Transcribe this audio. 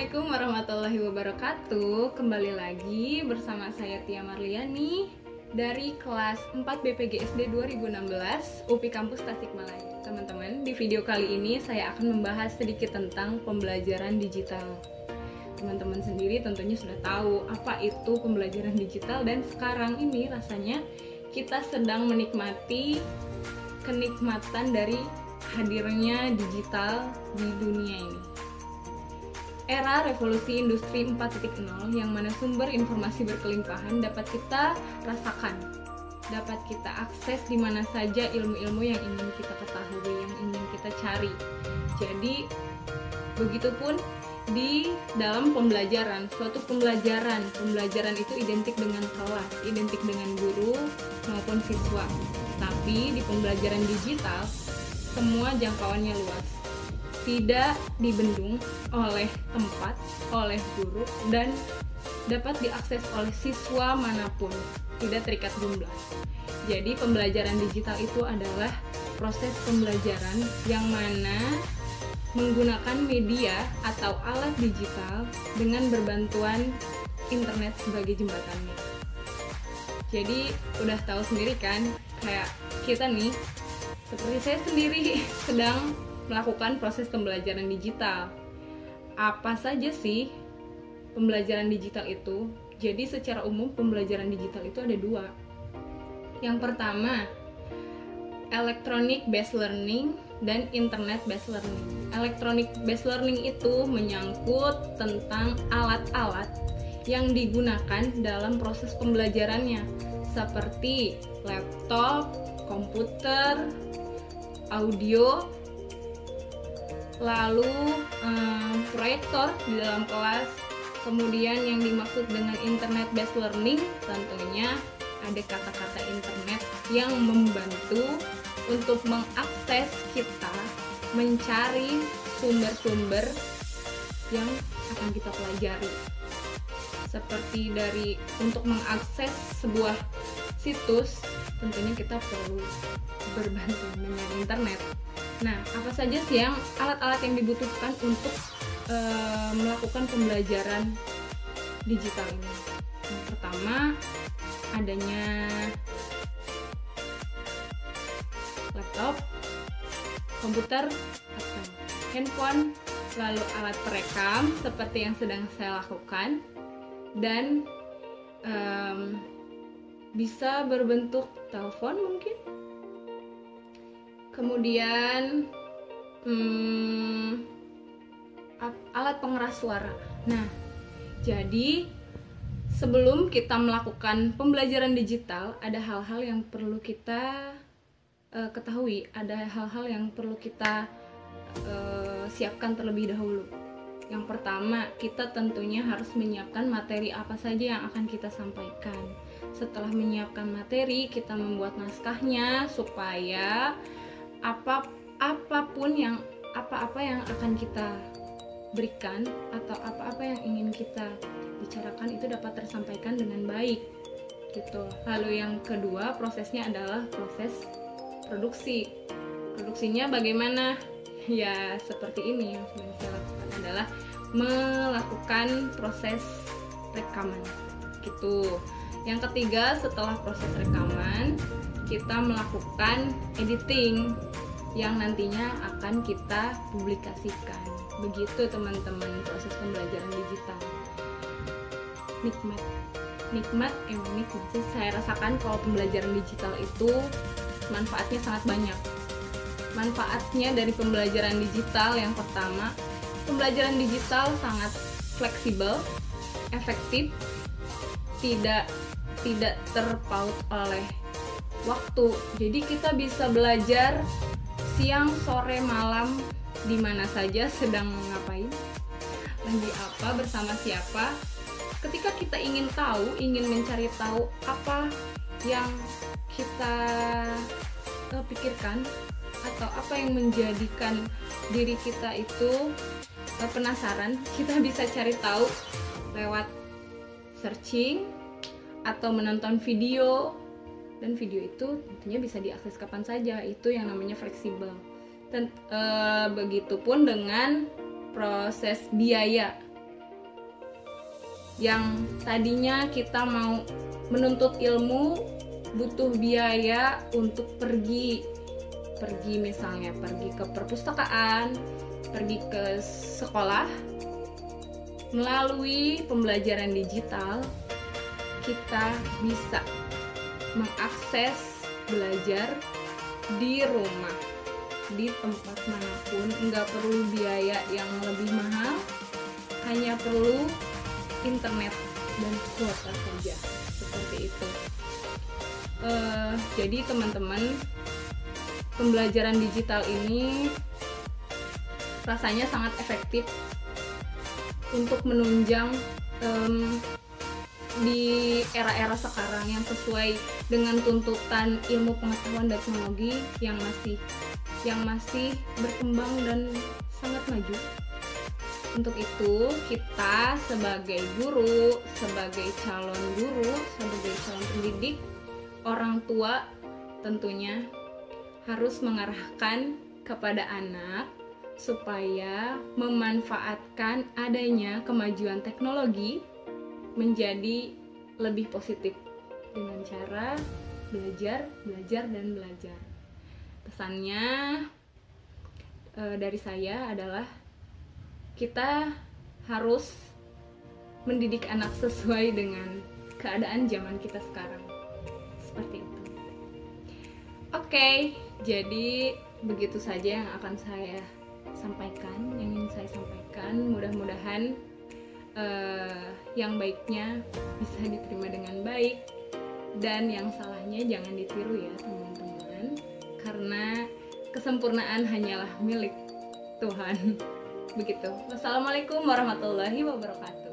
Assalamualaikum warahmatullahi wabarakatuh. Kembali lagi bersama saya Tia Marliani Dari kelas 4 BPGSD 2016 UPI Kampus Tasikmalaya. Teman-teman, di video kali ini saya akan membahas sedikit tentang pembelajaran digital. Teman-teman sendiri tentunya sudah tahu apa itu pembelajaran digital Dan sekarang ini rasanya kita sedang menikmati kenikmatan dari hadirnya digital di dunia ini era revolusi industri 4.0 yang mana sumber informasi berkelimpahan dapat kita rasakan, dapat kita akses di mana saja ilmu-ilmu yang ingin kita ketahui, yang ingin kita cari. Jadi, begitupun di dalam pembelajaran, suatu pembelajaran, pembelajaran itu identik dengan kelas, identik dengan guru maupun siswa. Tapi di pembelajaran digital, semua jangkauannya luas tidak dibendung oleh tempat, oleh guru, dan dapat diakses oleh siswa mana pun, tidak terikat jumlah. Jadi pembelajaran digital itu adalah proses pembelajaran yang mana menggunakan media atau alat digital dengan berbantuan internet sebagai jembatannya. Jadi udah tahu sendiri kan, kayak kita nih, seperti saya sendiri sedang melakukan proses pembelajaran digital. Apa saja sih pembelajaran digital itu? Jadi secara umum pembelajaran digital itu ada dua. Yang pertama, electronic based learning dan internet based learning. Electronic based learning itu menyangkut tentang alat-alat yang digunakan dalam proses pembelajarannya seperti laptop, komputer, audio, lalu um, proyektor di dalam kelas. Kemudian yang dimaksud dengan internet based learning tentunya ada kata-kata internet yang membantu untuk mengakses kita mencari sumber-sumber yang akan kita pelajari. Seperti dari untuk mengakses sebuah situs tentunya kita perlu berbantu dengan internet Nah, apa saja sih yang alat-alat yang dibutuhkan untuk e, melakukan pembelajaran digital ini? Yang pertama, adanya laptop, komputer, handphone, lalu alat perekam seperti yang sedang saya lakukan, dan um, bisa berbentuk telepon mungkin kemudian hmm, alat pengeras suara. Nah, jadi sebelum kita melakukan pembelajaran digital, ada hal-hal yang perlu kita uh, ketahui, ada hal-hal yang perlu kita uh, siapkan terlebih dahulu. Yang pertama, kita tentunya harus menyiapkan materi apa saja yang akan kita sampaikan. Setelah menyiapkan materi, kita membuat naskahnya supaya apa apa pun yang apa-apa yang akan kita berikan atau apa-apa yang ingin kita bicarakan itu dapat tersampaikan dengan baik gitu. Lalu yang kedua prosesnya adalah proses produksi. Produksinya bagaimana? Ya seperti ini yang sedang saya lakukan adalah melakukan proses rekaman gitu. Yang ketiga setelah proses rekaman kita melakukan editing yang nantinya akan kita publikasikan. Begitu teman-teman proses pembelajaran digital. Nikmat. Nikmat emang nikmat sih saya rasakan kalau pembelajaran digital itu manfaatnya sangat banyak. Manfaatnya dari pembelajaran digital yang pertama, pembelajaran digital sangat fleksibel, efektif, tidak tidak terpaut oleh waktu. Jadi kita bisa belajar siang, sore, malam di mana saja sedang ngapain, lagi apa, bersama siapa. Ketika kita ingin tahu, ingin mencari tahu apa yang kita uh, pikirkan atau apa yang menjadikan diri kita itu uh, penasaran, kita bisa cari tahu lewat searching atau menonton video dan video itu tentunya bisa diakses kapan saja. Itu yang namanya fleksibel. Dan e, begitupun dengan proses biaya. Yang tadinya kita mau menuntut ilmu butuh biaya untuk pergi. Pergi misalnya pergi ke perpustakaan pergi ke sekolah melalui pembelajaran digital kita bisa mengakses belajar di rumah di tempat mana pun. Nggak perlu biaya yang lebih mahal hanya perlu internet dan kuota saja. Seperti itu. Uh, jadi teman-teman pembelajaran digital ini rasanya sangat efektif untuk menunjang um, di era-era sekarang yang sesuai dengan tuntutan ilmu pengetahuan dan teknologi yang masih yang masih berkembang dan sangat maju. Untuk itu, kita sebagai guru, sebagai calon guru, sebagai calon pendidik, orang tua tentunya harus mengarahkan kepada anak supaya memanfaatkan adanya kemajuan teknologi menjadi lebih positif dengan cara belajar, belajar dan belajar. Pesannya e, dari saya adalah kita harus mendidik anak sesuai dengan keadaan zaman kita sekarang. Seperti itu. Oke, jadi begitu saja yang akan saya sampaikan, yang ingin saya sampaikan. Mudah-mudahan uh, yang baiknya bisa diterima dengan baik. Dan yang salahnya jangan ditiru ya teman-teman. Karena kesempurnaan hanyalah milik Tuhan. Begitu. Wassalamualaikum warahmatullahi wabarakatuh